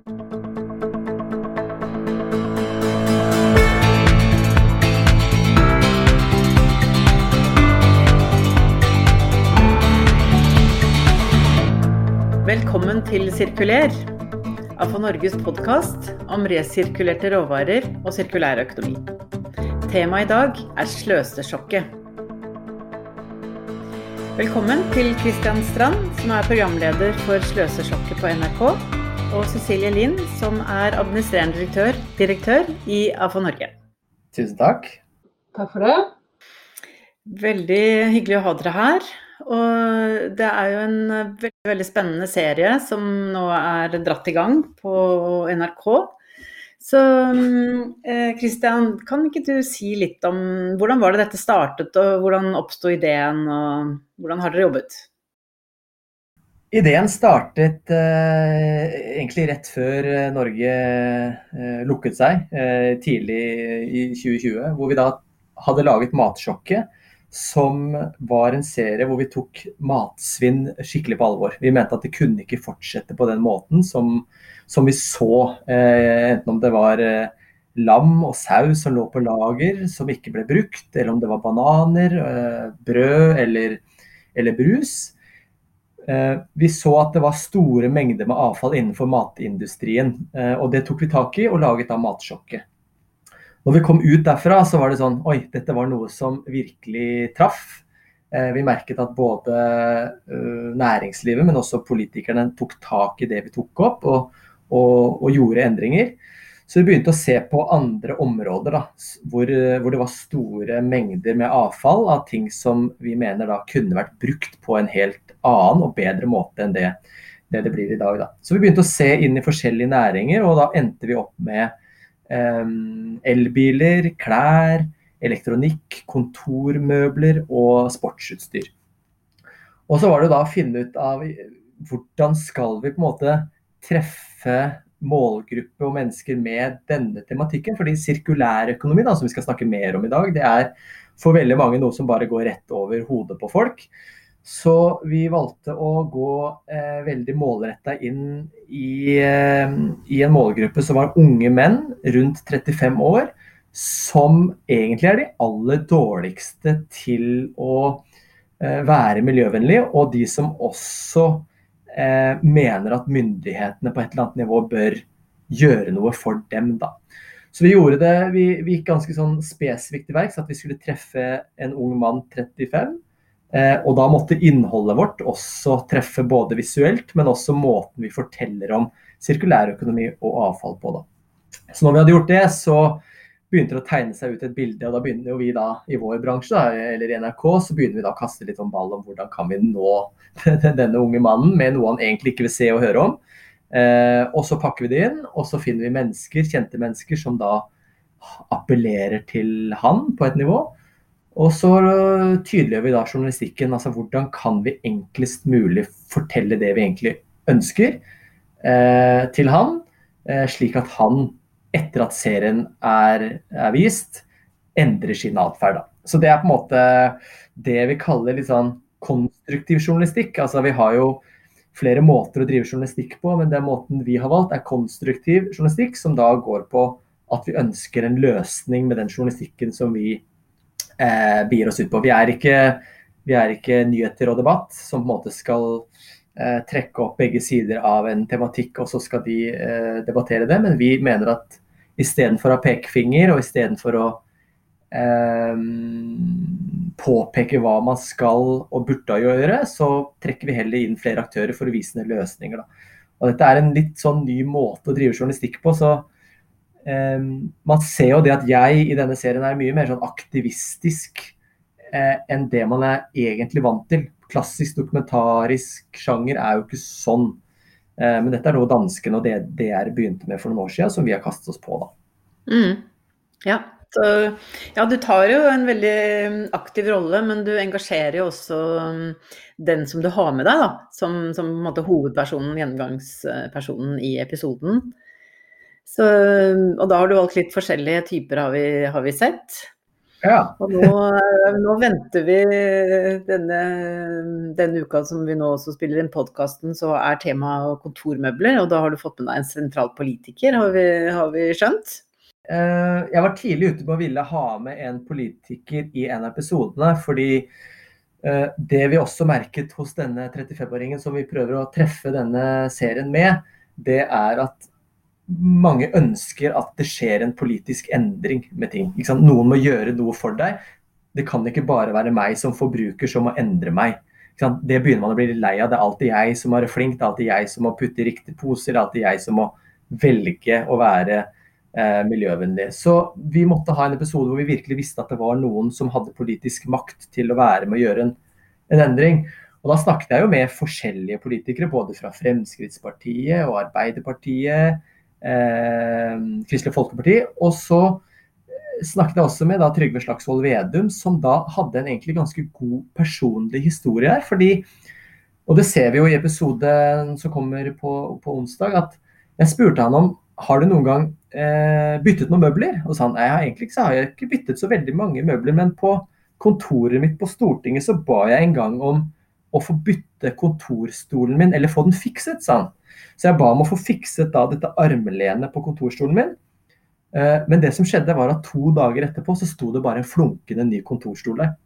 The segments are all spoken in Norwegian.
Velkommen til Sirkuler, AFO Norges podkast om resirkulerte råvarer og sirkulær økonomi. Temaet i dag er sløsesjokket. Velkommen til Kristian Strand, som er programleder for Sløsesjokket på NRK, og Cecilie Lind, som er administrerende direktør, direktør i AFO Norge. Tusen takk. Takk for det. Veldig hyggelig å ha dere her. Og det er jo en veldig, veldig spennende serie som nå er dratt i gang på NRK. Så Kristian, eh, kan ikke du si litt om hvordan var det dette startet, og hvordan oppsto ideen, og hvordan har dere jobbet? Ideen startet eh, egentlig rett før eh, Norge eh, lukket seg, eh, tidlig i 2020. Hvor vi da hadde laget Matsjokket som var en serie hvor vi tok matsvinn skikkelig på alvor. Vi mente at det kunne ikke fortsette på den måten som, som vi så, eh, enten om det var eh, lam og sau som lå på lager som ikke ble brukt, eller om det var bananer, brød eller, eller brus. Eh, vi så at det var store mengder med avfall innenfor matindustrien, eh, og det tok vi tak i og laget da Matsjokket. Når vi kom ut derfra, så var det sånn Oi, dette var noe som virkelig traff. Eh, vi merket at både næringslivet, men også politikerne tok tak i det vi tok opp, og, og, og gjorde endringer. Så vi begynte å se på andre områder da, hvor, hvor, det var store mengder med avfall av ting som vi mener da kunne vært brukt på en helt annen og bedre måte enn det det, det blir i dag. Da. Så vi begynte å se inn i forskjellige næringer, og da endte vi opp med elbiler, klær, elektronikk, kontormøbler og sportsutstyr. Og så var det da å finne ut av hvordan skal vi på en måte treffe målgruppe og mennesker med denne tematikken. Fordi sirkulærøkonomi, som vi skal snakke mer om i dag, det er for veldig mange noe som bare går rett over hodet på folk. Så vi valgte å gå eh, veldig målretta inn i, eh, i, en målgruppe som var unge menn rundt 35 år, som egentlig er de aller dårligste til å eh, være miljøvennlige, og de som også eh, mener at myndighetene på et eller annet nivå bør gjøre noe for dem. da. Så vi gjorde det, vi, vi gikk ganske sånn spesifikt til verks, at vi skulle treffe en ung mann 35 Eh, og da måtte innholdet vårt også treffe både visuelt, men også måten vi forteller om sirkulærøkonomi og avfall på. Da. Så når vi hadde gjort det, så begynte å tegne seg ut et bilde. Og da begynner vi da i vår bransje, da, eller i NRK, så begynner vi da å kaste litt om ball om hvordan kan vi nå denne unge mannen med noe han egentlig ikke vil se og høre om. Eh, og så pakker vi det inn, og så finner vi mennesker, kjente mennesker som da appellerer til han på et nivå. Og så tydeliggjør vi da journalistikken. altså Hvordan kan vi enklest mulig fortelle det vi egentlig ønsker eh, til han, eh, slik at han, etter at serien er, er vist, endrer sin atferd. Så det er på en måte det vi kaller litt sånn konstruktiv journalistikk. Altså Vi har jo flere måter å drive journalistikk på, men den måten vi har valgt, er konstruktiv journalistikk, som da går på at vi ønsker en løsning med den journalistikken som vi eh, begir oss ut på. Vi er, ikke, vi er, ikke, nyheter og debatt som på en måte skal eh, trekke opp begge sider av en tematikk, og så skal de eh, debattere det. Men vi mener at istedenfor å ha pekefinger, og istedenfor å eh, påpeke hva man skal og burde gjøre, så trekker vi heller inn flere aktører for å vise ned løsninger. Da. Og dette er en litt sånn ny måte å drive journalistikk på. så Um, man ser jo det at jeg i denne serien er mye mer sånn aktivistisk eh, enn det man er egentlig vant til. Klassisk dokumentarisk sjanger er jo ikke sånn. Uh, men dette er noe danskene og DR begynte med for noen år siden, som vi har kastet oss på. da. Mm. Ja, så, ja, du tar jo en veldig aktiv rolle, men du engasjerer jo også um, den som du har med deg, da, som, som hovedpersonen, gjennomgangspersonen i episoden. Så, og da har du valgt litt forskjellige typer, har vi, har vi sett. Ja. Og nå, eh, nå, venter vi denne, denne, uka som vi nå også spiller inn podkasten, så er temaet kontormøbler. Og da har du fått med deg en sentral politiker, har vi, har vi skjønt? Eh, jeg var tidlig ute på å ville ha med en politiker i en av episodene. Fordi eh, det vi også merket hos denne 35-åringen som vi prøver å treffe denne serien med, det er at mange ønsker at det skjer en politisk endring med ting. Noen må gjøre noe for deg. Det kan ikke bare være meg som forbruker som må endre meg. Det begynner man å bli lei av. Det er alltid jeg som være flink, det er alltid jeg som må putte i riktige poser, det er alltid jeg som må velge å være eh, miljøvennlig. Så vi måtte ha en episode hvor vi virkelig visste at det var noen som hadde politisk makt til å være med å gjøre en, en endring. Og Da snakket jeg jo med forskjellige politikere, både fra Fremskrittspartiet og Arbeiderpartiet, Kristelig Folkeparti. Og så eh, snakket jeg også med da, Trygve Slagsvold Vedum, som da hadde en egentlig ganske god personlig historie her. fordi, og det ser vi jo i episoden som kommer på, på onsdag, at jeg spurte han om har du noen gang eh, byttet noen møbler. Og sa han nei, egentlig ikke, har jeg ikke byttet så veldig mange møbler, men på kontoret mitt på Stortinget så ba jeg en gang om å få bytte kontorstolen min, eller få den fikset, sa han. Så jeg ba om å få fikset da dette armlenet på kontorstolen min. Eh, men det som skjedde var at to dager etterpå så sto det bare en flunkende ny kontorstol der.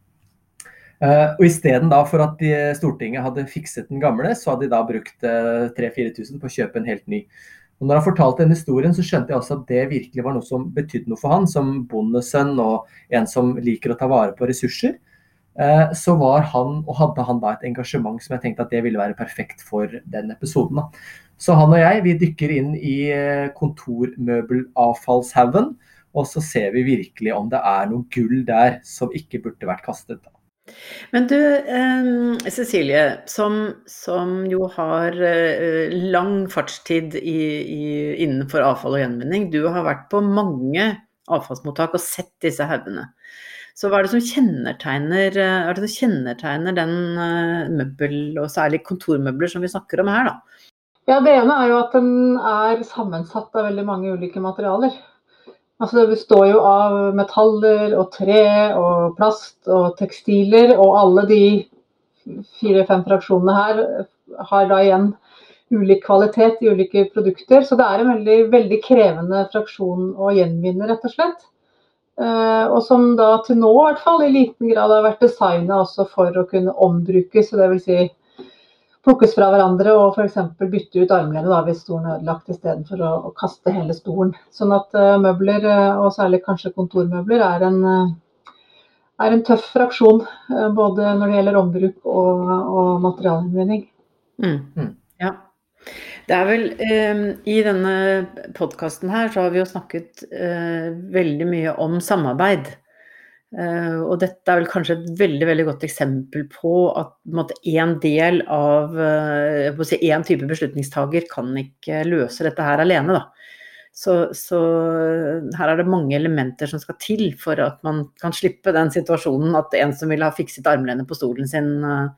Og isteden for at de, Stortinget hadde fikset den gamle, så hadde de da brukt 3000-4000 på å kjøpe en helt ny. Og når han fortalte den historien, så skjønte jeg også at det virkelig var noe som betydde noe for han, som bondesønn og en som liker å ta vare på ressurser. Eh, så var han, og hadde han da et engasjement som jeg tenkte at det ville være perfekt for den episoden. Så han og jeg vi dykker inn i eh, kontormøbelavfallshaugen, og så ser vi virkelig om det er noe gull der som ikke burde vært kastet. Men du, eh, Cecilie, som, som, jo har eh, lang fartstid i, i, innenfor avfall og gjenvinning. Du har vært på mange avfallsmottak og sett disse haugene. Så hva er det som kjennetegner, eh, det som kjennetegner den uh, møbel, og særlig kontormøbler som vi snakker om her, da? Ja, Det ene er jo at den er sammensatt av veldig mange ulike materialer. Altså Det består jo av metaller og tre og plast og tekstiler, og alle de fire-fem fraksjonene her har da igjen ulik kvalitet i ulike produkter. Så det er en veldig, veldig krevende fraksjon å gjenvinne, rett og slett. Eh, og som da til nå i hvert fall i liten grad har vært designa også for å kunne ombrukes. Dvs. det vil si plukkes fra hverandre og f.eks. bytte ut armlenet hvis stolen er ødelagt, istedenfor å, å kaste hele stolen. Sånn at uh, møbler, uh, og særlig kanskje kontormøbler, er en, uh, er en tøff fraksjon. både når det gjelder ombruk og, og materialgjenvinning. Mm. Mm. Ja. Det er vel eh, I denne podkasten her så har vi jo snakket eh, veldig mye om samarbeid. Eh, og dette er vel kanskje et veldig veldig godt eksempel på at én del av eh, si, En type beslutningstaker kan ikke løse dette her alene. Da. Så, så, her er det mange elementer som skal til for at man kan slippe den situasjonen at en som vil ha fikset armlenet på stolen sin, uh,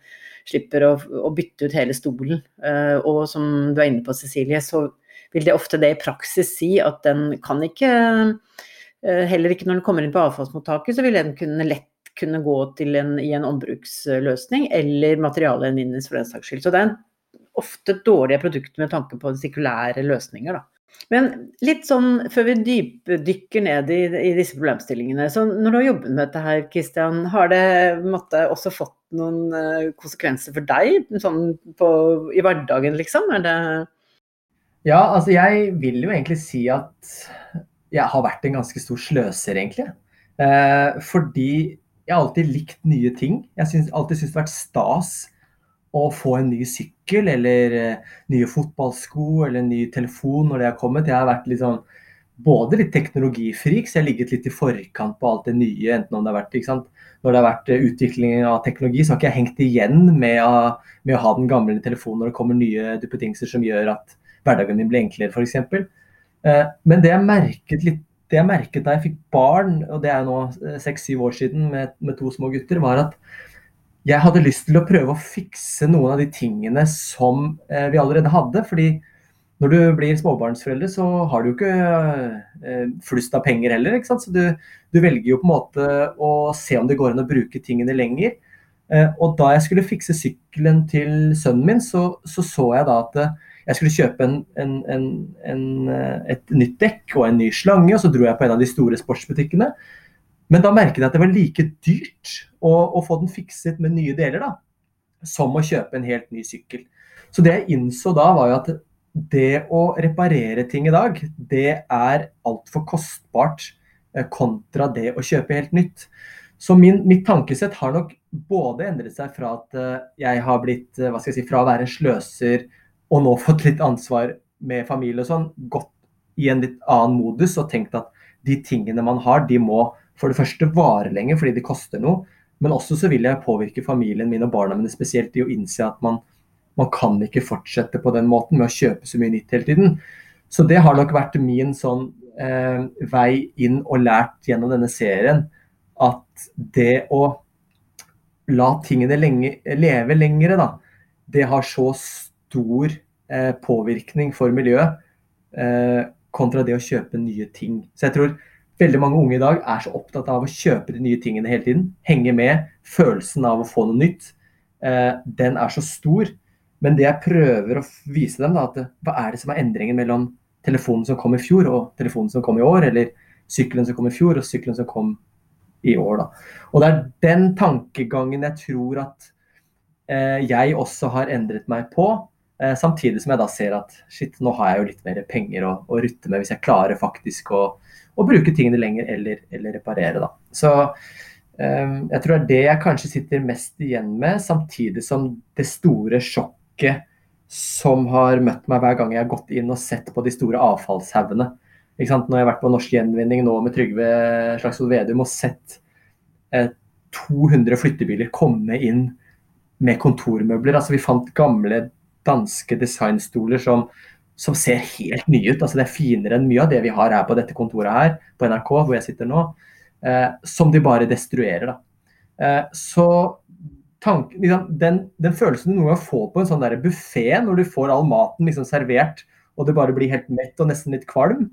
slipper å, å, bytte ut hele stolen. Uh, og som du er inne på, Cecilie, så vil det ofte det i praksis si at den kan ikke uh, Heller ikke når den kommer inn på avfallsmottaket, så vil den kunne lett kunne gå til en, i en ombruksløsning, eller materialgjenvinnes for den saks skyld. Så det er en, ofte dårlige produkter med tanke på sirkulære løsninger. da. Men litt sånn før vi dypdykker ned i, i, disse problemstillingene. så Når du har jobbet med dette her, Kristian, har det måtte, også fått noen uh, konsekvenser for deg sånn på, i hverdagen, liksom? Er det Ja, altså jeg vil jo egentlig si at jeg har vært en ganske stor sløser, egentlig. Eh, fordi jeg har alltid likt nye ting. Jeg har alltid syntes det har vært stas å få en ny sykkel eller uh, nye fotballsko eller en ny telefon når det har kommet. Jeg har vært litt sånn, både litt teknologifrik, så jeg har ligget litt i forkant på alt det nye. enten om det har vært, ikke sant? Når det har vært uh, utvikling av teknologi, så har ikke jeg hengt igjen med å, med å ha den gamle telefonen når det kommer nye duppetingser som gjør at hverdagen min blir enklere, f.eks. Eh, men det jeg merket litt det jeg merket da jeg fikk barn, og det er nå seks-syv år siden med, med to små gutter, var at jeg hadde lyst til å prøve å fikse noen av de tingene som eh, vi allerede hadde. Fordi når du blir småbarnsforeldre, så har du jo ikke eh, flust av penger heller. ikke sant? Så du, du, velger jo på en måte å se om det går an å bruke tingene lenger. Eh, og da jeg skulle fikse sykkelen til sønnen min, så så, så jeg da at eh, jeg skulle kjøpe en, en, en, et nytt dekk og en ny slange, og så dro jeg på en av de store sportsbutikkene. Men da merket jeg at det var like dyrt å, å få den fikset med nye deler da, som å kjøpe en helt ny sykkel. Så det jeg innså da, var jo at det å reparere ting i dag, det er altfor kostbart eh, kontra det å kjøpe helt nytt. Så min, mitt tankesett har nok både endret seg fra at eh, jeg har blitt eh, hva skal jeg si, fra å være en sløser og nå fått litt ansvar med familie og sånn, gått i en litt annen modus og tenkt at de tingene man har, de må for det første vare lenger fordi de koster noe. Men også så vil jeg påvirke familien min og barna mine spesielt i å innse at man, man kan ikke fortsette på den måten med å kjøpe så mye nytt hele tiden. Så det har nok vært min sånn eh, vei inn og lært gjennom denne serien at det å la tingene lenge, leve lengre, da, det har så stor eh, påvirkning for miljøet eh, kontra det å kjøpe nye ting. Så jeg tror veldig mange unge i dag er så opptatt av å kjøpe de nye tingene hele tiden. Henge med. Følelsen av å få noe nytt. Eh, den er så stor. Men det jeg prøver å vise dem, da, at hva er det som er endringen mellom telefonen som kom i fjor og telefonen som kom i år, eller sykkelen som kom i fjor og sykkelen som kom i år. Da. Og det er den tankegangen jeg tror at eh, jeg også har endret meg på. Eh, samtidig som jeg da ser at shit, nå har jeg jo litt mer penger å, å rutte med hvis jeg klarer faktisk å, å bruke tingene lenger eller, eller reparere. Da. Så eh, jeg tror det er det jeg kanskje sitter mest igjen med, samtidig som det store sjokket sjokket som har møtt meg hver gang jeg har gått inn og sett på de store avfallshaugene. Når jeg har vært på Norsk Gjenvinning nå med Trygve Slagsvold Vedum og sett eh, 200 flyttebiler komme inn med kontormøbler. Altså, vi fant gamle danske designstoler som, som ser helt nye ut. Altså, det er finere enn mye av det vi har her på dette kontoret her, på NRK, hvor jeg sitter nå. Eh, som de bare destruerer. Da. Eh, så tank, liksom, den, den, følelsen du noen gang får på en sånn buffé, når du får all maten liksom servert og du bare blir helt mett og nesten litt kvalm,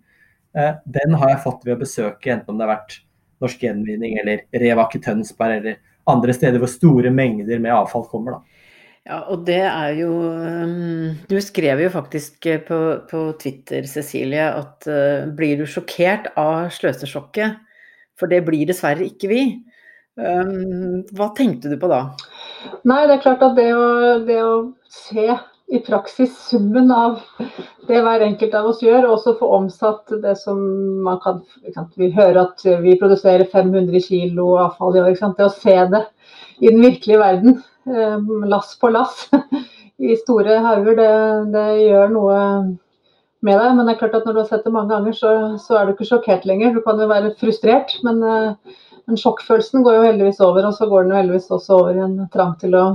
eh, den har jeg fått ved å besøke, enten om det har vært Norsk Gjenvinning eller Revak i Tønsberg eller andre steder hvor store mengder med avfall kommer. da. Ja, og det er jo um, Du skrev jo faktisk på, på Twitter, Cecilie, at uh, blir du sjokkert av sløsesjokket? For det blir dessverre ikke vi. Um, hva tenkte du på da? Nei, det er klart at det å, det å se i praksis summen av det hver enkelt av oss gjør, og også få omsatt det som man kan Vi hører at vi produserer 500 kg avfall i år. Det å se det i den virkelige verden, um, lass på lass, i store hauger, det, det, gjør noe med deg. Men det er klart at når du har sett det mange ganger, så, så er du ikke sjokkert lenger. Du kan jo være frustrert, men uh, men sjokkfølelsen går jo heldigvis over, og så går den jo heldigvis også over i en trang til å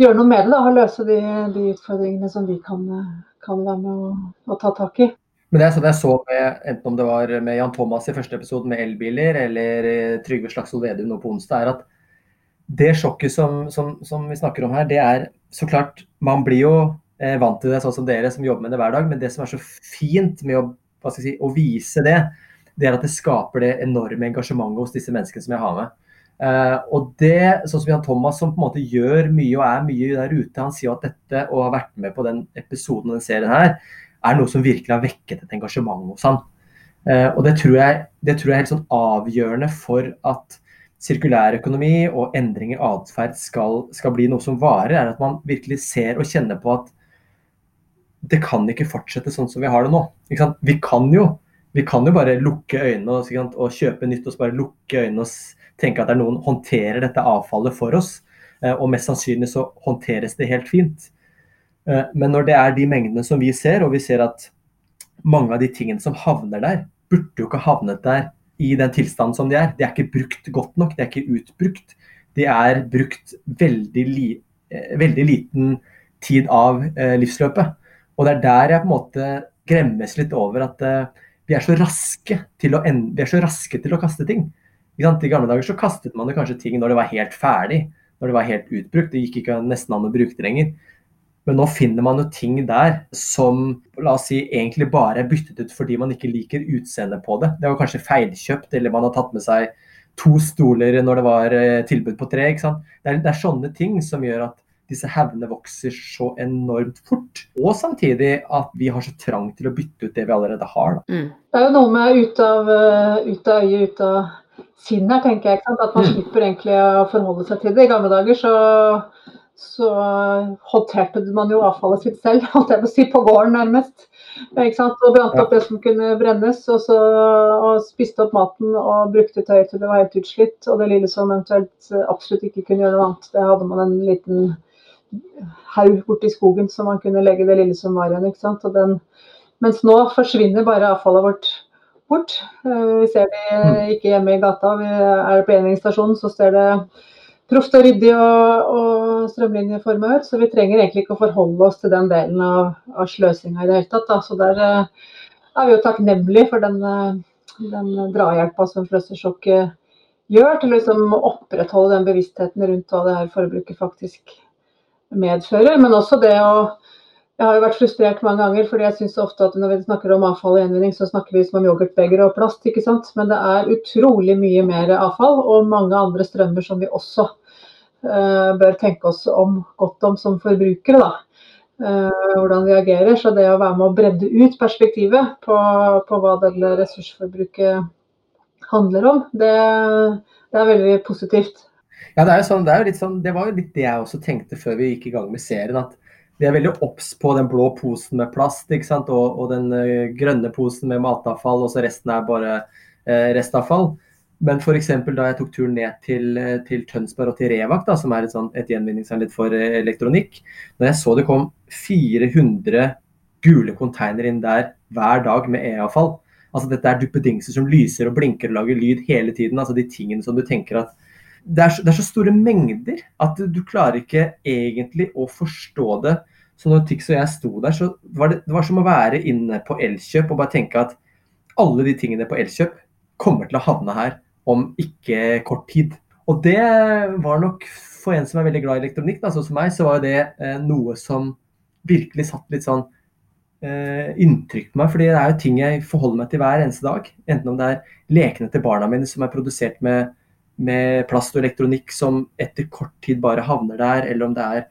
gjøre noe med det. Da, og løse de, de utfordringene som vi kan, kan være med å, å, ta tak i. Men det er sånn jeg så med, enten om det var med Jan Thomas i første episode med elbiler, eller Trygve Slagsvold Vedum nå på onsdag, er at det sjokket som, som, som, vi snakker om her, det er så klart Man blir jo eh, vant til det, sånn som dere som jobber med det hver dag, men det som er så fint med å, si, å vise det, det er at det skaper det enorme engasjementet hos disse menneskene som jeg har med. Uh, og det, sånn som Jan Thomas, som på en måte gjør mye og er mye der ute, han sier at dette, og har vært med på den episoden og den serien her, er noe som virkelig har vekket et engasjement hos han. Uh, og det tror, jeg, det tror jeg er helt sånn avgjørende for at sirkulær økonomi og endring i atferd skal, skal, bli noe som varer, er at man virkelig ser og kjenner på at det kan ikke fortsette sånn som vi har det nå. Vi kan jo vi kan jo bare lukke øynene og, og, kjøpe nytt og bare lukke øynene og tenke at det er noen håndterer dette avfallet for oss. Eh, og mest sannsynlig så håndteres det helt fint. Eh, men når det er de mengdene som vi ser, og vi ser at mange av de tingene som havner der, burde jo ikke havnet der i den tilstanden som de er. De er ikke brukt godt nok, de er ikke utbrukt. De er brukt veldig, li, eh, veldig liten tid av livsløpet. Og det er der jeg på en måte gremmes litt over at vi er så raske til å, raske til å kaste ting. I gamle dager så kastet man kanskje ting når det var helt ferdig, når det var helt utbrukt. Det gikk ikke nesten an å bruke det lenger. Men nå finner man jo ting der som la oss si, egentlig bare er byttet ut fordi man ikke liker utseendet på det. Det var kanskje feilkjøpt, eller man har tatt med seg to stoler når det var eh, tilbud på tre. ikke sant? Det er, det er sånne ting som gjør at disse haugene vokser så enormt fort. Og samtidig at vi har så trang til å bytte ut det vi allerede har. Mm. Det er jo noe med ut av, eh, ut av øyet, ut av sinn her, tenker jeg. At man mm. slipper egentlig å forholde seg til det. I gamle dager så så håndterte man jo avfallet sitt selv, holdt jeg på å si, på gården nærmest. Ikke sant? Og brant opp det som kunne brennes, og, så, og spiste opp maten og brukte tøy til det var helt utslitt. Og det lille som eventuelt absolutt ikke kunne gjøre noe annet, det hadde man en liten haug borti skogen som man kunne legge det lille som var igjen. mens nå forsvinner bare avfallet vårt bort. Eh, vi ser det mm. ikke hjemme i gata. Vi er på Eningsstasjonen, så ser det proft og ryddig og, og strømlinjeforma ut. Så vi trenger egentlig ikke å forholde oss til den delen av, av sløsinga i det hele tatt. Da. Så der uh, er vi jo takknemlige for den, uh, den drahjelpa som Fløstersjokket gjør til liksom å opprettholde den bevisstheten rundt hva det her forbruket faktisk medfører. Men også det å jeg har jo vært frustrert mange ganger, fordi jeg syns ofte at når vi snakker om avfall og gjenvinning, så snakker vi som om yoghurtbegre og plast, ikke sant. Men det er utrolig mye mer avfall og mange andre strømmer som vi også uh, bør tenke oss om godt om som forbrukere, da. Uh, hvordan vi agerer. Så det å være med å bredde ut perspektivet på, på hva dette ressursforbruket handler om, det, det er veldig positivt. Ja, det er sånn, det, er sånn, det var jo litt det jeg også tenkte før vi gikk i gang med serien. at vi er veldig obs på den blå posen med plast? Og, og den uh, grønne posen med matavfall, og så resten er bare uh, restavfall. Men f.eks. da jeg tok turen ned til, uh, til Tønsberg og til Revak, da, som er et, sånt, et gjenvinningsanlegg for elektronikk, når jeg så det kom 400 gule containere inn der hver dag med e-avfall Altså Dette er duppedingser som lyser og blinker og lager lyd hele tiden. altså De tingene som du tenker at det er, det er, så store mengder at du, du, klarer ikke egentlig å forstå det. Så når Tix og jeg sto der, så var det, det var som å være inne på Elkjøp og bare tenke at alle de tingene på Elkjøp kommer til å havne her om ikke kort tid. Og det var nok for en som er veldig glad i elektronikk, da, sånn som meg, så var det eh, noe som virkelig satt litt sånn eh, inntrykk på meg. fordi det er jo ting jeg forholder meg til hver eneste dag. Enten om det er lekene til barna mine som er produsert med med plast og elektronikk som etter kort tid bare havner der, eller om det er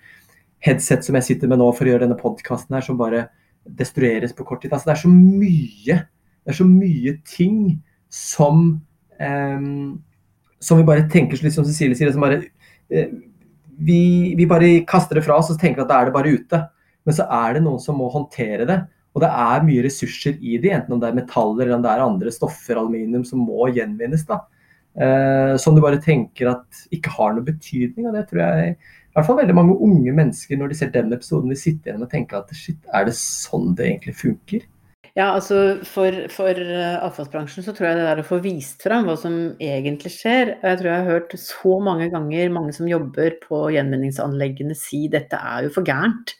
headset som jeg sitter med nå for å gjøre denne podkasten her, som bare destrueres på kort tid. Altså, det er så mye det er så mye ting som eh, som vi bare tenker, litt som Cecilie sier, som bare eh, vi, vi, bare kaster det fra oss og tenker at da er det bare ute. Men så er det noen som må håndtere det. Og det er mye ressurser i det, enten om det er metaller eller om det er andre stoffer, aluminium, som må gjenvinnes. da eh, som du bare tenker at ikke har noe betydning. Og det tror jeg i hvert fall veldig mange unge mennesker, når de ser den episoden, vil sitte igjen og tenke at shit, er det sånn det egentlig funker? Ja, altså for, for eh, avfallsbransjen så tror jeg det der å få vist fram hva som egentlig skjer Jeg tror jeg har hørt så mange ganger mange som jobber på gjenvinningsanleggene si dette er jo for gærent.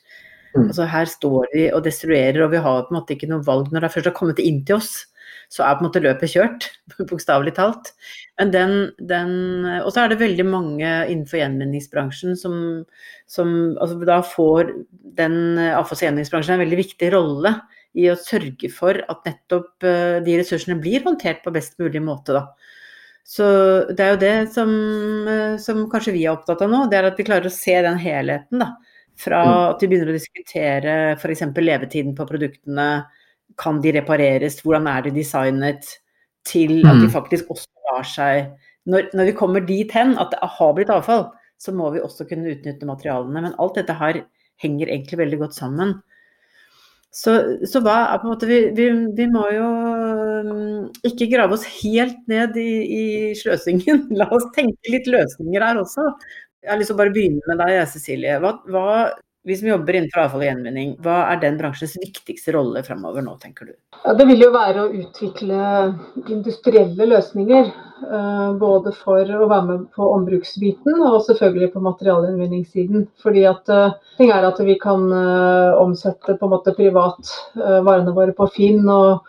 Mm. Altså Her står vi og destruerer, og vi har på en måte ikke noe valg når det først har kommet inn til oss så er på en måte løpet kjørt, bokstavelig talt. Den, den Og så er det veldig mange innenfor gjenvinningsbransjen som, som altså Da får den avfallsgjenvinningsbransjen en veldig viktig rolle i å sørge for at nettopp eh, de ressursene blir håndtert på best mulig måte, da. Så det er jo det som, eh, som kanskje vi er opptatt av nå, det er at vi klarer å se den helheten, da. Fra mm. at vi begynner å diskutere f.eks. levetiden på produktene, kan de repareres, hvordan er de designet, til at de mm. faktisk også lar seg når, når, vi kommer dit hen at det har blitt avfall, så må vi også kunne utnytte materialene. Men alt dette her henger egentlig veldig godt sammen. Så, så hva er på en måte vi, vi, vi, må jo mm, ikke grave oss helt ned i, i sløsingen. La oss tenke litt løsninger her også. Jeg har lyst til å bare begynne med deg, Cecilie. Hva, hva vi som jobber innenfor avfall og gjenvinning, hva er den bransjens viktigste rolle fremover nå, tenker du? Ja, det vil jo være å utvikle industrielle løsninger. Eh, både for å være med på ombruksbiten og selvfølgelig på materialgjenvinningssiden. Fordi at eh, ting er at vi kan eh, omsette på en måte privat varene våre på Finn og,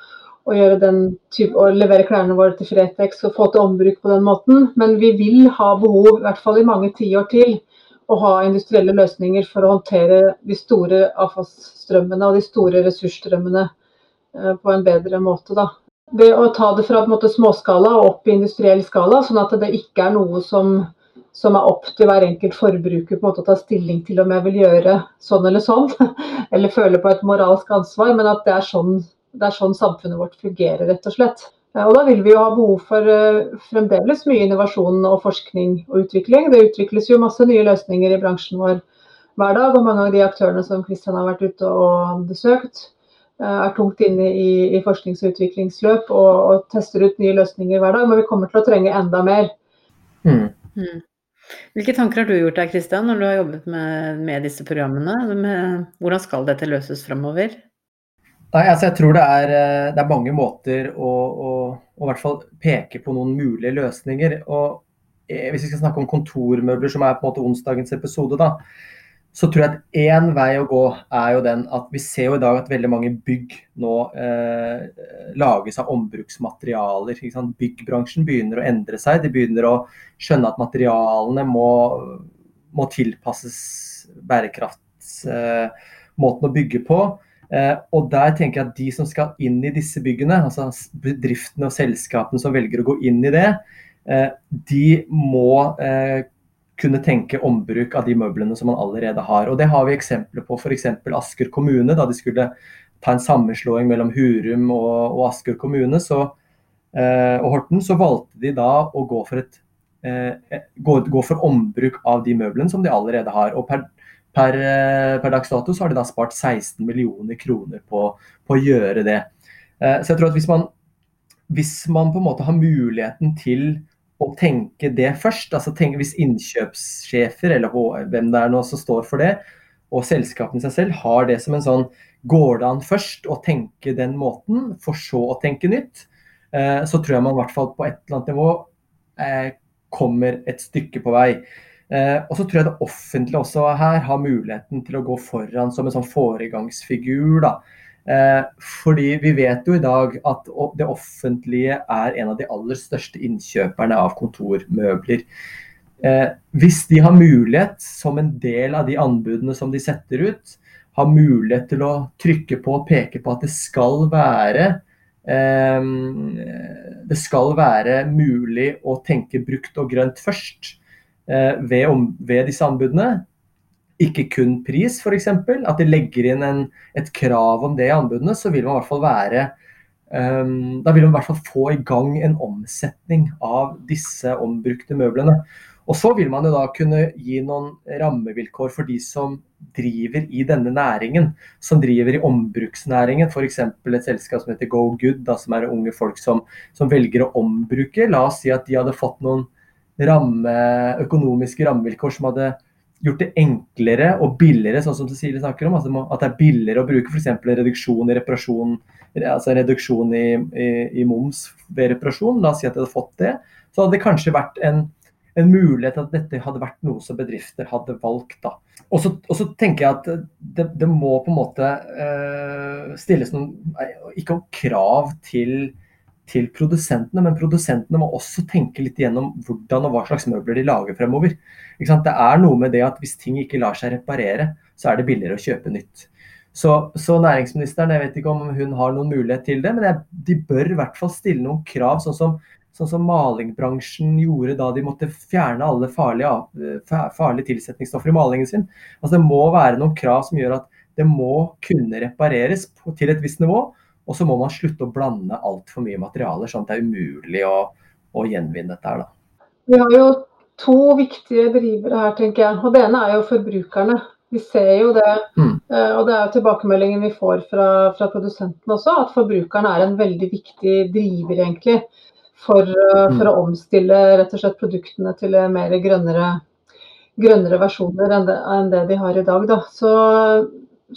og, type, og levere klærne våre til Fretex og få til ombruk på den måten. Men vi vil ha behov, i hvert fall i mange tiår til, å ha industrielle løsninger for å håndtere de store avfallsstrømmene og de store ressursstrømmene eh, på en bedre måte. Da. Det å ta det fra måte, småskala og opp i industriell skala, sånn at det ikke er noe som, som er opp til hver enkelt forbruker på en måte å ta stilling til om jeg vil gjøre sånn eller sånn, eller føle på et moralsk ansvar, men at det er sånn, det er sånn samfunnet vårt fungerer, rett og slett. Og Da vil vi jo ha behov for eh, fremdeles mye innovasjon og forskning og utvikling. Det utvikles jo masse nye løsninger i bransjen vår hver dag. Og mange av de aktørene som Kristian har vært ute og besøkt, eh, er tungt inne i, i forsknings- og utviklingsløp og, og, tester ut nye løsninger hver dag. Men vi kommer til å trenge enda mer. Mm. Mm. Hvilke tanker har du gjort deg Kristian, når du har jobbet med, med disse programmene? Med, hvordan skal dette løses framover? Nei, altså jeg tror det er, eh, det er mange måter å, å, å, peke på noen mulige løsninger. Og eh, Hvis vi skal snakke om kontormøbler, som er på en måte onsdagens episode, da, så tror jeg at én vei å gå er jo den at vi ser jo i dag at veldig mange bygg nå eh, lages av ombruksmaterialer. Byggbransjen begynner å endre seg. De begynner å skjønne at materialene må, må tilpasses bærekraftsmåten eh, å bygge på. Eh, og der tenker jeg at de som skal inn i disse byggene, altså bedriftene og selskapene som velger å gå inn i det, eh, de må eh, kunne tenke ombruk av de møblene som man allerede har. Og Det har vi eksempler på, f.eks. Asker kommune. Da de skulle ta en sammenslåing mellom Hurum og, og Asker kommune så, og Horten, så valgte de da å gå for, et, gå, gå for ombruk av de møblene som de allerede har. Og per, Per, eh, per dags dato så har de da spart 16 millioner kroner på, på å gjøre det. Eh, så jeg tror at hvis man, hvis man på en måte har muligheten til å tenke det først, altså tenke, hvis innkjøpssjefer eller hvem det er nå som står for det, og selskapene seg selv har det som en sånn Går det an først å tenke den måten, for så å tenke nytt, eh, så tror jeg man i hvert fall på et eller annet nivå kommer et stykke på vei. Eh, og så tror jeg det offentlige også her har muligheten til å gå foran som en sånn foregangsfigur. da. Eh, fordi vi vet jo i dag at det offentlige er en av de aller største innkjøperne av kontormøbler. Eh, hvis de har mulighet, som en del av de anbudene som de setter ut, har mulighet til å trykke på og peke på at det skal være det skal være mulig å tenke brukt og grønt først. Eh, ved, om, ved disse anbudene. Ikke kun pris, f.eks. At de legger inn en, et krav om det i anbudene, så vil man i hvert fall være um, Da vil man i hvert fall få i gang en omsetning av disse ombrukte møblene. Og så vil man jo da kunne gi noen rammevilkår for de som driver i denne næringen, som driver i ombruksnæringen. F.eks. et selskap som heter Go Good, da, som er unge folk som, som velger å ombruke. La oss si at de hadde fått noen ramme, økonomiske rammevilkår som hadde gjort det enklere og billigere, sånn som Cecilie snakker om. Altså at det er billigere å bruke f.eks. reduksjon i reparasjon, altså en reduksjon i, i, i, moms ved reparasjon. La oss si at de hadde fått det. Så hadde det kanskje vært en, en mulighet at dette hadde vært noe som bedrifter hadde valgt. da. Og så tenker jeg at det, det må på en måte uh, stilles noen Ikke om krav til til produsentene, men produsentene må også tenke litt igjennom hvordan og hva slags møbler de lager fremover. Det er noe med det at hvis ting ikke lar seg reparere, så er det billigere å kjøpe nytt. Så, så næringsministeren, jeg vet ikke om hun har noen mulighet til det, men jeg, de bør i hvert fall stille noen krav, sånn som, sånn som malingbransjen gjorde da de måtte fjerne alle farlige, farlige tilsetningsstoffer i malingen sin. Altså Det må være noen krav som gjør at det må kunne repareres på, til et visst nivå. Og så må man slutte å blande altfor mye materialer, sånn at det er umulig å, å gjenvinne dette her. Da. Vi har jo to viktige drivere her, tenker jeg. Og det ene er jo forbrukerne. Vi ser jo det, mm. Eh, og det er tilbakemeldingen vi får fra, fra produsentene også, at forbrukerne er en veldig viktig driver egentlig for, eh, for mm. å omstille rett og slett produktene til mer grønnere, grønnere versjoner enn det, enn det, de har i dag. Da. Så,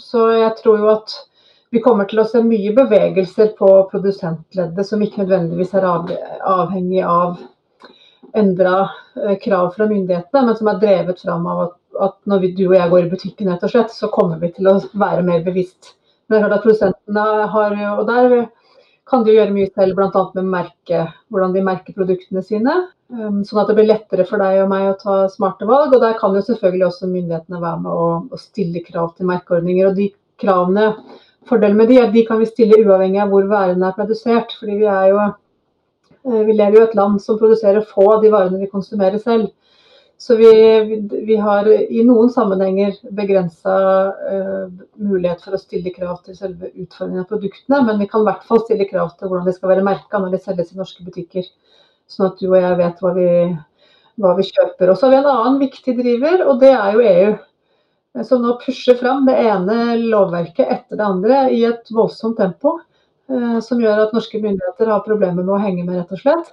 så jeg tror jo at vi kommer til å se mye bevegelser på produsentleddet som ikke nødvendigvis er avhengig av endra eh, krav fra myndighetene, men som er drevet fram av at, at når vi, du og jeg går i butikken, rett og slett, så kommer vi til å være mer bevisst. Men jeg hørt at produsentene har, og der kan de gjøre mye selv, bl.a. med merke, hvordan de merker produktene sine. Um, sånn at det blir lettere for deg og meg å ta smarte valg. Og der kan jo selvfølgelig også myndighetene være med å, å stille krav til merkeordninger. Og de kravene, fordelen med de er at de kan vi stille uavhengig av hvor varene er produsert. fordi vi jo eh, vi lever jo i et land som produserer få av de varene vi konsumerer selv. Så vi, vi har i noen sammenhenger begrensa uh, eh, mulighet for å stille krav til selve utformingen av produktene, men vi kan i hvert fall stille krav til hvordan de skal være merka når de selges i norske butikker. Sånn at du og jeg vet hva vi, hva vi kjøper. Og så har vi en annen viktig driver, og det er jo EU. Som nå pusher fram det ene lovverket etter det andre i et voldsomt tempo. Uh, som gjør at norske myndigheter har problemer med å henge med, rett og slett.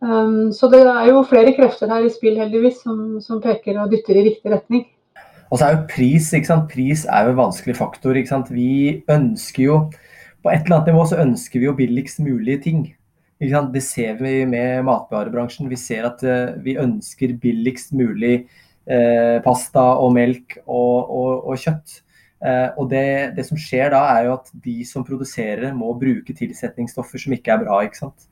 Um, så det er jo flere krefter her i spill heldigvis som, som peker og dytter i riktig retning. Og så er jo pris ikke sant? Pris er jo en vanskelig faktor. ikke sant? Vi ønsker jo På et eller annet nivå så ønsker vi jo billigst mulige ting. Ikke sant? Det ser vi med matvarebransjen. Vi ser at uh, vi ønsker billigst mulig uh, pasta og melk og, og, og kjøtt. Eh, og det, det, som skjer da, er jo at de som produserer må bruke tilsetningsstoffer som ikke er bra. ikke sant?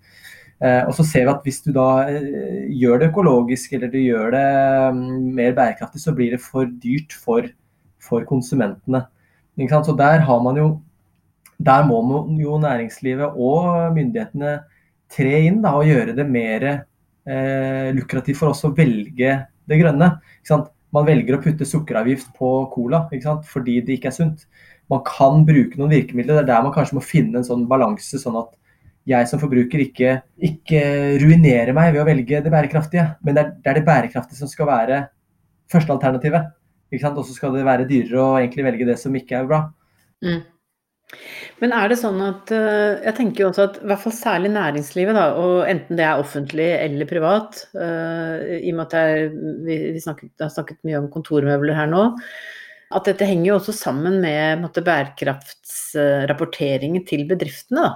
Eh, og så ser vi at Hvis du da eh, gjør det økologisk eller du gjør det mm, mer bærekraftig, så blir det for dyrt for, for konsumentene. Så der, har man jo, der må jo næringslivet og myndighetene tre inn da, og gjøre det mer eh, lukrativt for oss å velge det grønne. Man velger å putte sukkeravgift på cola fordi det ikke er sunt. Man kan bruke noen virkemidler. Det er der man kanskje må finne en sånn balanse, sånn at jeg som forbruker ikke, ikke ruinerer meg ved å velge det bærekraftige. Men det er, det er det bærekraftige som skal være førstealternativet. Og så skal det være dyrere å egentlig velge det som ikke er bra. Mm. Men er det sånn at eh, Jeg tenker jo også at i hvert fall særlig næringslivet, da, og enten det er offentlig eller privat, uh, i og med at er, vi, vi snakket, har snakket mye om kontormøbler her nå, at dette henger jo også sammen med bærekraftsrapporteringen til bedriftene. da.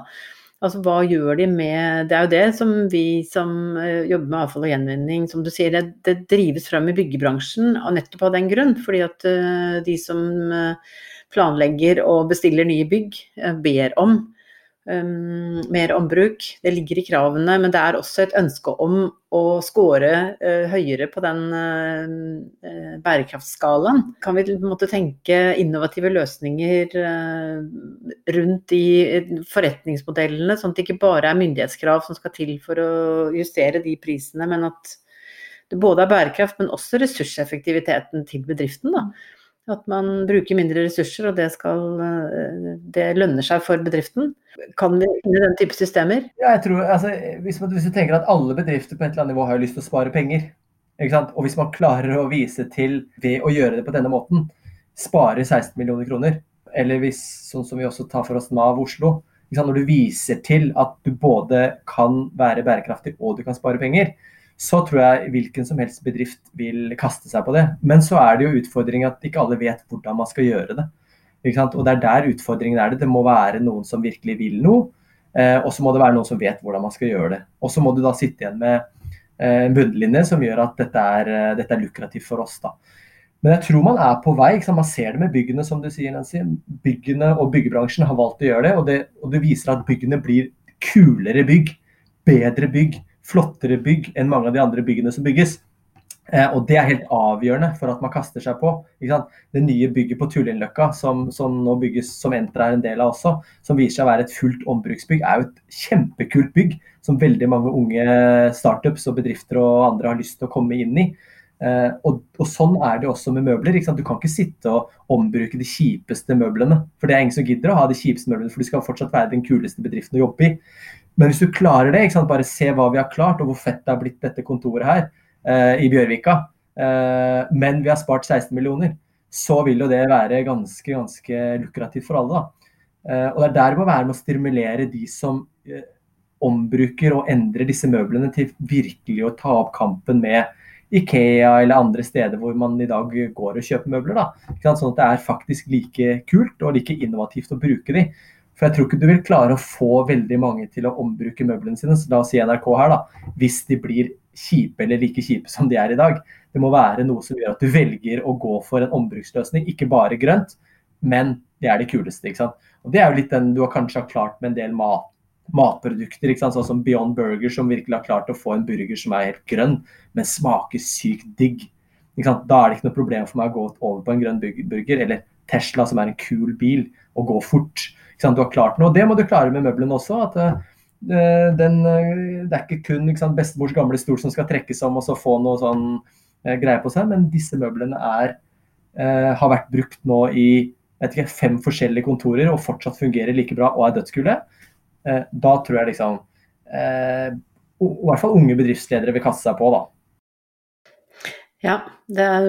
Altså hva gjør de med Det er jo det som vi som eh, jobber med avfall og gjenvinning, som du sier, det, det drives fram i byggebransjen og nettopp av den grunn. Fordi at uh, de som uh, planlegger og bestiller nye bygg, uh, ber om um, mer ombruk. Det ligger i kravene, men det er også et ønske om å score uh, høyere på den uh, bærekraftsskalaen. Kan vi måtte tenke innovative løsninger uh, rundt de forretningsmodellene, sånn at det ikke bare er myndighetskrav som skal til for å justere de prisene, men at det både er bærekraft, men også ressurseffektiviteten til bedriften. da. At man bruker mindre ressurser, og det, skal, eh, det lønner seg for bedriften. Kan vi finne den type systemer? Ja, jeg tror, altså, hvis, man, hvis, du tenker at alle bedrifter på et eller annet nivå har lyst til å spare penger, og hvis man klarer å vise til ved å gjøre det på denne måten, spare 16 millioner kroner, eller hvis, sånn som vi også tar for oss Nav Oslo, når du viser til at du både kan være bærekraftig og du kan spare penger, så tror jeg hvilken som helst bedrift vil kaste seg på det. Men så er det jo utfordringen at ikke alle vet hvordan man skal gjøre det. Og det er der utfordringen er det. Det må være noen som virkelig vil noe, eh, og så må det være noen som vet hvordan man skal gjøre det. Og så må du da sitte igjen med eh, en bunnlinje som gjør at dette er, eh, dette er lukrativt for oss. da. Men jeg tror man er på vei. Man ser det med byggene, som du sier, Nancy. Byggene og byggebransjen har valgt å gjøre det, og det, og det viser at byggene blir kulere bygg, bedre bygg flottere bygg enn mange av de andre byggene som bygges. Eh, og det er helt avgjørende for at man kaster seg på. Det nye bygget på Tullinløkka, som, som, nå bygges, som Entra er en del av også, som viser seg å være et fullt ombruksbygg, er jo et kjempekult bygg som veldig mange unge startups og bedrifter og andre har lyst til å komme inn i. Eh, og, og, sånn er det også med møbler. Du kan ikke sitte og ombruke de kjipeste møblene. For det er ingen som gidder å ha de kjipeste møblene, for du skal fortsatt være den kuleste bedriften å jobbe i. Men hvis du klarer det, bare se hva vi har klart, og hvor fett det har blitt dette kontoret her eh, i Bjørvika, eh, men vi har spart 16 millioner, så vil jo det være ganske, ganske lukrativt for alle. da. Eh, og det er der det må være med å stimulere de som eh, ombruker og endrer disse møblene til virkelig å ta opp kampen med Ikea eller andre steder hvor man i dag går og kjøper møbler. da. Sånn at det er faktisk like kult og like innovativt å bruke de. For jeg tror ikke du vil klare å få veldig mange til å ombruke møblene sine, så la oss si NRK her, da, hvis de blir kjipe eller like kjipe som de er i dag. Det må være noe som gjør at du velger å gå for en ombruksløsning, ikke bare grønt, men det er det kuleste. ikke sant? Og Det er jo litt den du kanskje har klart med en del mat, matprodukter, sånn som Beyond Burger, som virkelig har klart å få en burger som er helt grønn, men smaker sykt digg. Da er det ikke noe problem for meg å gå over på en grønn burger, eller Tesla, som er en kul bil, og gå fort. Du har klart noe. Det må du klare med møblene også. at uh, den, uh, Det er ikke kun sant, bestemors gamle stol som skal trekkes om og så få noe sånn greie på seg, men disse møblene er, har vært brukt nå i ikke, fem forskjellige kontorer og fortsatt fungerer like bra og er dødskule. da tror jeg liksom i hvert fall unge bedriftsledere vil kaste seg på, da. Ja, det er,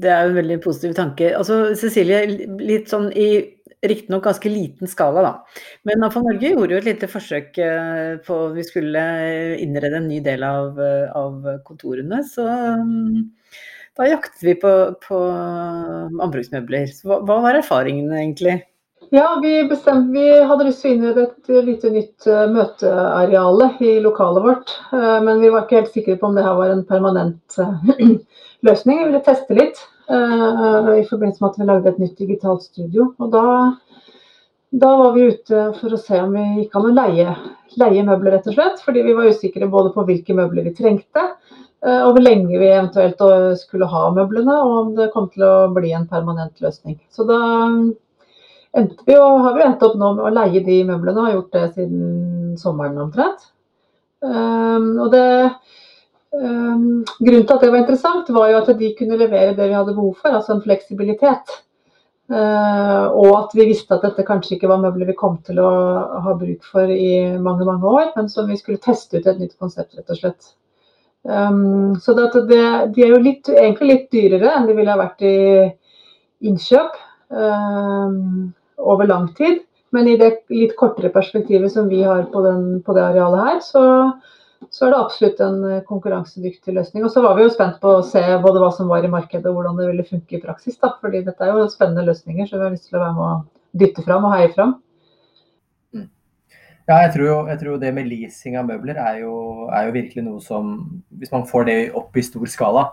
det er en veldig positiv tanke. Altså, Cecilie, litt sånn i riktignok ganske liten skala, da. Men for Norge gjorde jo et lite forsøk på på vi skulle innrede en ny del av, av kontorene. Så mm, da jaktet vi på, på landbruksmøbler. Hva, hva var erfaringene egentlig? Ja, vi, bestemte, vi hadde lyst til å innrede et lite nytt møteareale i lokalet vårt. Men vi var ikke helt sikre på om det her var en permanent løsning. Vi ville teste litt i forbindelse med at vi lagde et nytt digitalt studio. Og da, da var vi ute for å se om vi gikk an å leie, leie møbler, rett og slett. Fordi vi var usikre både på hvilke møbler vi trengte, og hvor lenge vi eventuelt skulle ha møblene, og om det kom til å bli en permanent løsning. Så da endte vi, og har vi endt opp nå med å leie de møblene, og har gjort det siden sommeren omtrent. Og det, grunnen til at det var interessant, var jo at de kunne levere det vi hadde behov for, altså en fleksibilitet. Uh, og at vi visste at dette kanskje ikke var møbler vi kom til å ha bruk for i mange mange år, men som vi skulle teste ut et nytt konsept, rett og slett. Um, så det, de er jo litt, egentlig litt dyrere enn de ville ha vært i innkjøp. Over lang tid. Men i det litt kortere perspektivet som vi har på, den, på det arealet her, så, så, er det absolutt en eh, konkurransedyktig løsning. Og så var vi jo spent på å se både hva som var i markedet og hvordan det ville funke i praksis. Da. fordi dette er jo spennende løsninger, så vi har lyst til å være med å dytte fram og heie fram. Mm. Ja, jeg tror, jo, jeg tror, det med leasing av møbler er jo, er jo, virkelig noe som Hvis man får det opp i stor skala,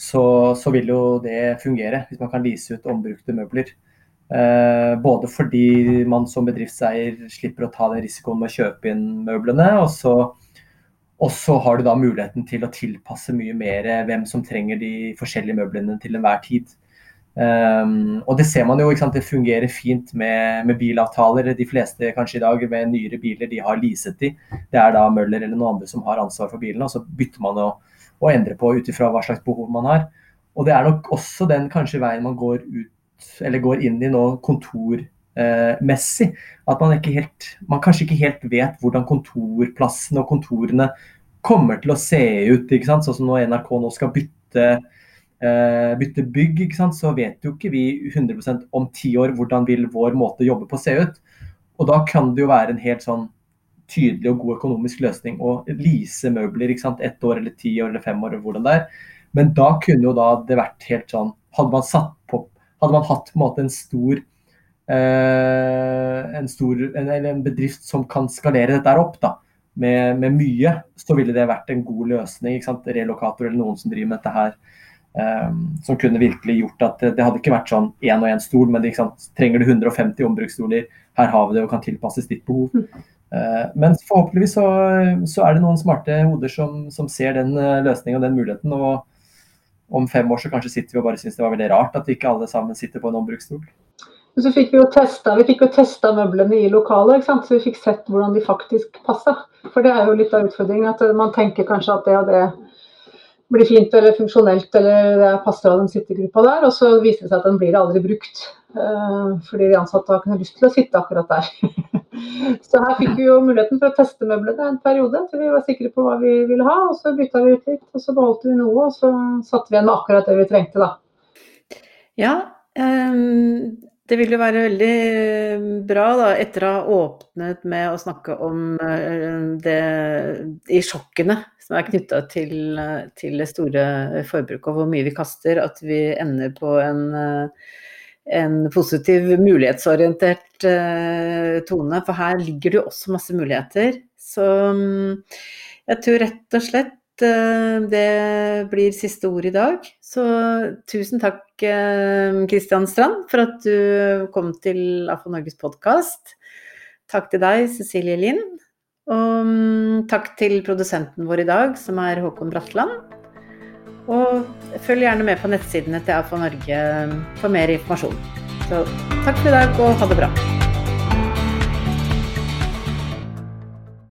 så, så vil jo det fungere. Hvis man kan lease ut ombrukte møbler. Eh, både fordi man som bedriftseier slipper å ta den risikoen med å kjøpe inn møblene, og så, og så har du da muligheten til å tilpasse mye mer hvem som trenger de forskjellige møblene til enhver tid. Um, og det ser man jo, ikke sant? det fungerer fint med, med, bilavtaler. De fleste kanskje i dag med nyere biler de har leaset de. Det er da Møller eller noen andre som har ansvar for bilene, og så bytter man å, å endre på ut ifra hva slags behov man har. Og det er nok også den kanskje veien man går ut eller går inn i nå kontormessig. At man, ikke helt, man kanskje ikke helt vet hvordan kontorplassene og kontorene kommer til å se ut. ikke sant? Sånn som når NRK nå skal bytte, uh, bytte bygg, ikke sant? så vet jo ikke vi 100% om ti år hvordan vil vår måte å jobbe på se ut. Og da kan det jo være en helt sånn tydelig og god økonomisk løsning å lease møbler ikke sant? ett år eller ti år eller fem år. hvordan det er. Men da kunne jo da det vært helt sånn Hadde man satt på hadde man hatt en, måte, en stor eh, en, stor, en, en, bedrift som kan skalere dette opp da, med, med, mye, så ville det vært en god løsning. Relokator eller noen som driver med dette her. Um, som kunne virkelig gjort at det, hadde ikke vært sånn én og én stol, men det, trenger du 150 ombruksstoler, her har vi det og kan tilpasses ditt behov. Uh, men forhåpentligvis så, så, er det noen smarte hoder som, som ser den løsninga løsningen og den muligheten. og om fem år så kanskje sitter vi og bare syns det var veldig rart at vi ikke alle sammen sitter på en ombruksstol. Så fikk vi jo testa, vi fikk jo testa møblene i lokalet, så vi fikk sett hvordan de faktisk passa. For det er jo litt av utfordringen, at man tenker kanskje at det og det blir fint eller funksjonelt eller det passer av den sittegruppa der, og så viser det seg at den blir aldri brukt. Uh, fordi de ansatte har ikke lyst til å sitte akkurat der. Så her fikk vi jo muligheten for å teste møblene en periode til vi var sikre på hva vi ville ha. Og så bytta vi ut litt, og så beholdt vi noe, og så satte vi igjen med akkurat det vi trengte, da. Ja, um, det vil jo være veldig bra, da, etter å ha åpnet med å snakke om det, de sjokkene som er knytta til, til, det store forbruket og hvor mye vi kaster, at vi ender på en en positiv, mulighetsorientert tone. For her ligger det jo også masse muligheter. Så um, jeg tror rett og slett det blir siste ord i dag. Så tusen takk, Kristian uh, Strand, for at du kom til AFO Norges podkast. takk til deg, Cecilie Lind. Og mm, takk til produsenten vår i dag, som er Håkon Bratland. Og følg gjerne med på nettsidene til AFA Norge for mer informasjon. Så takk for i dag, og ha det bra.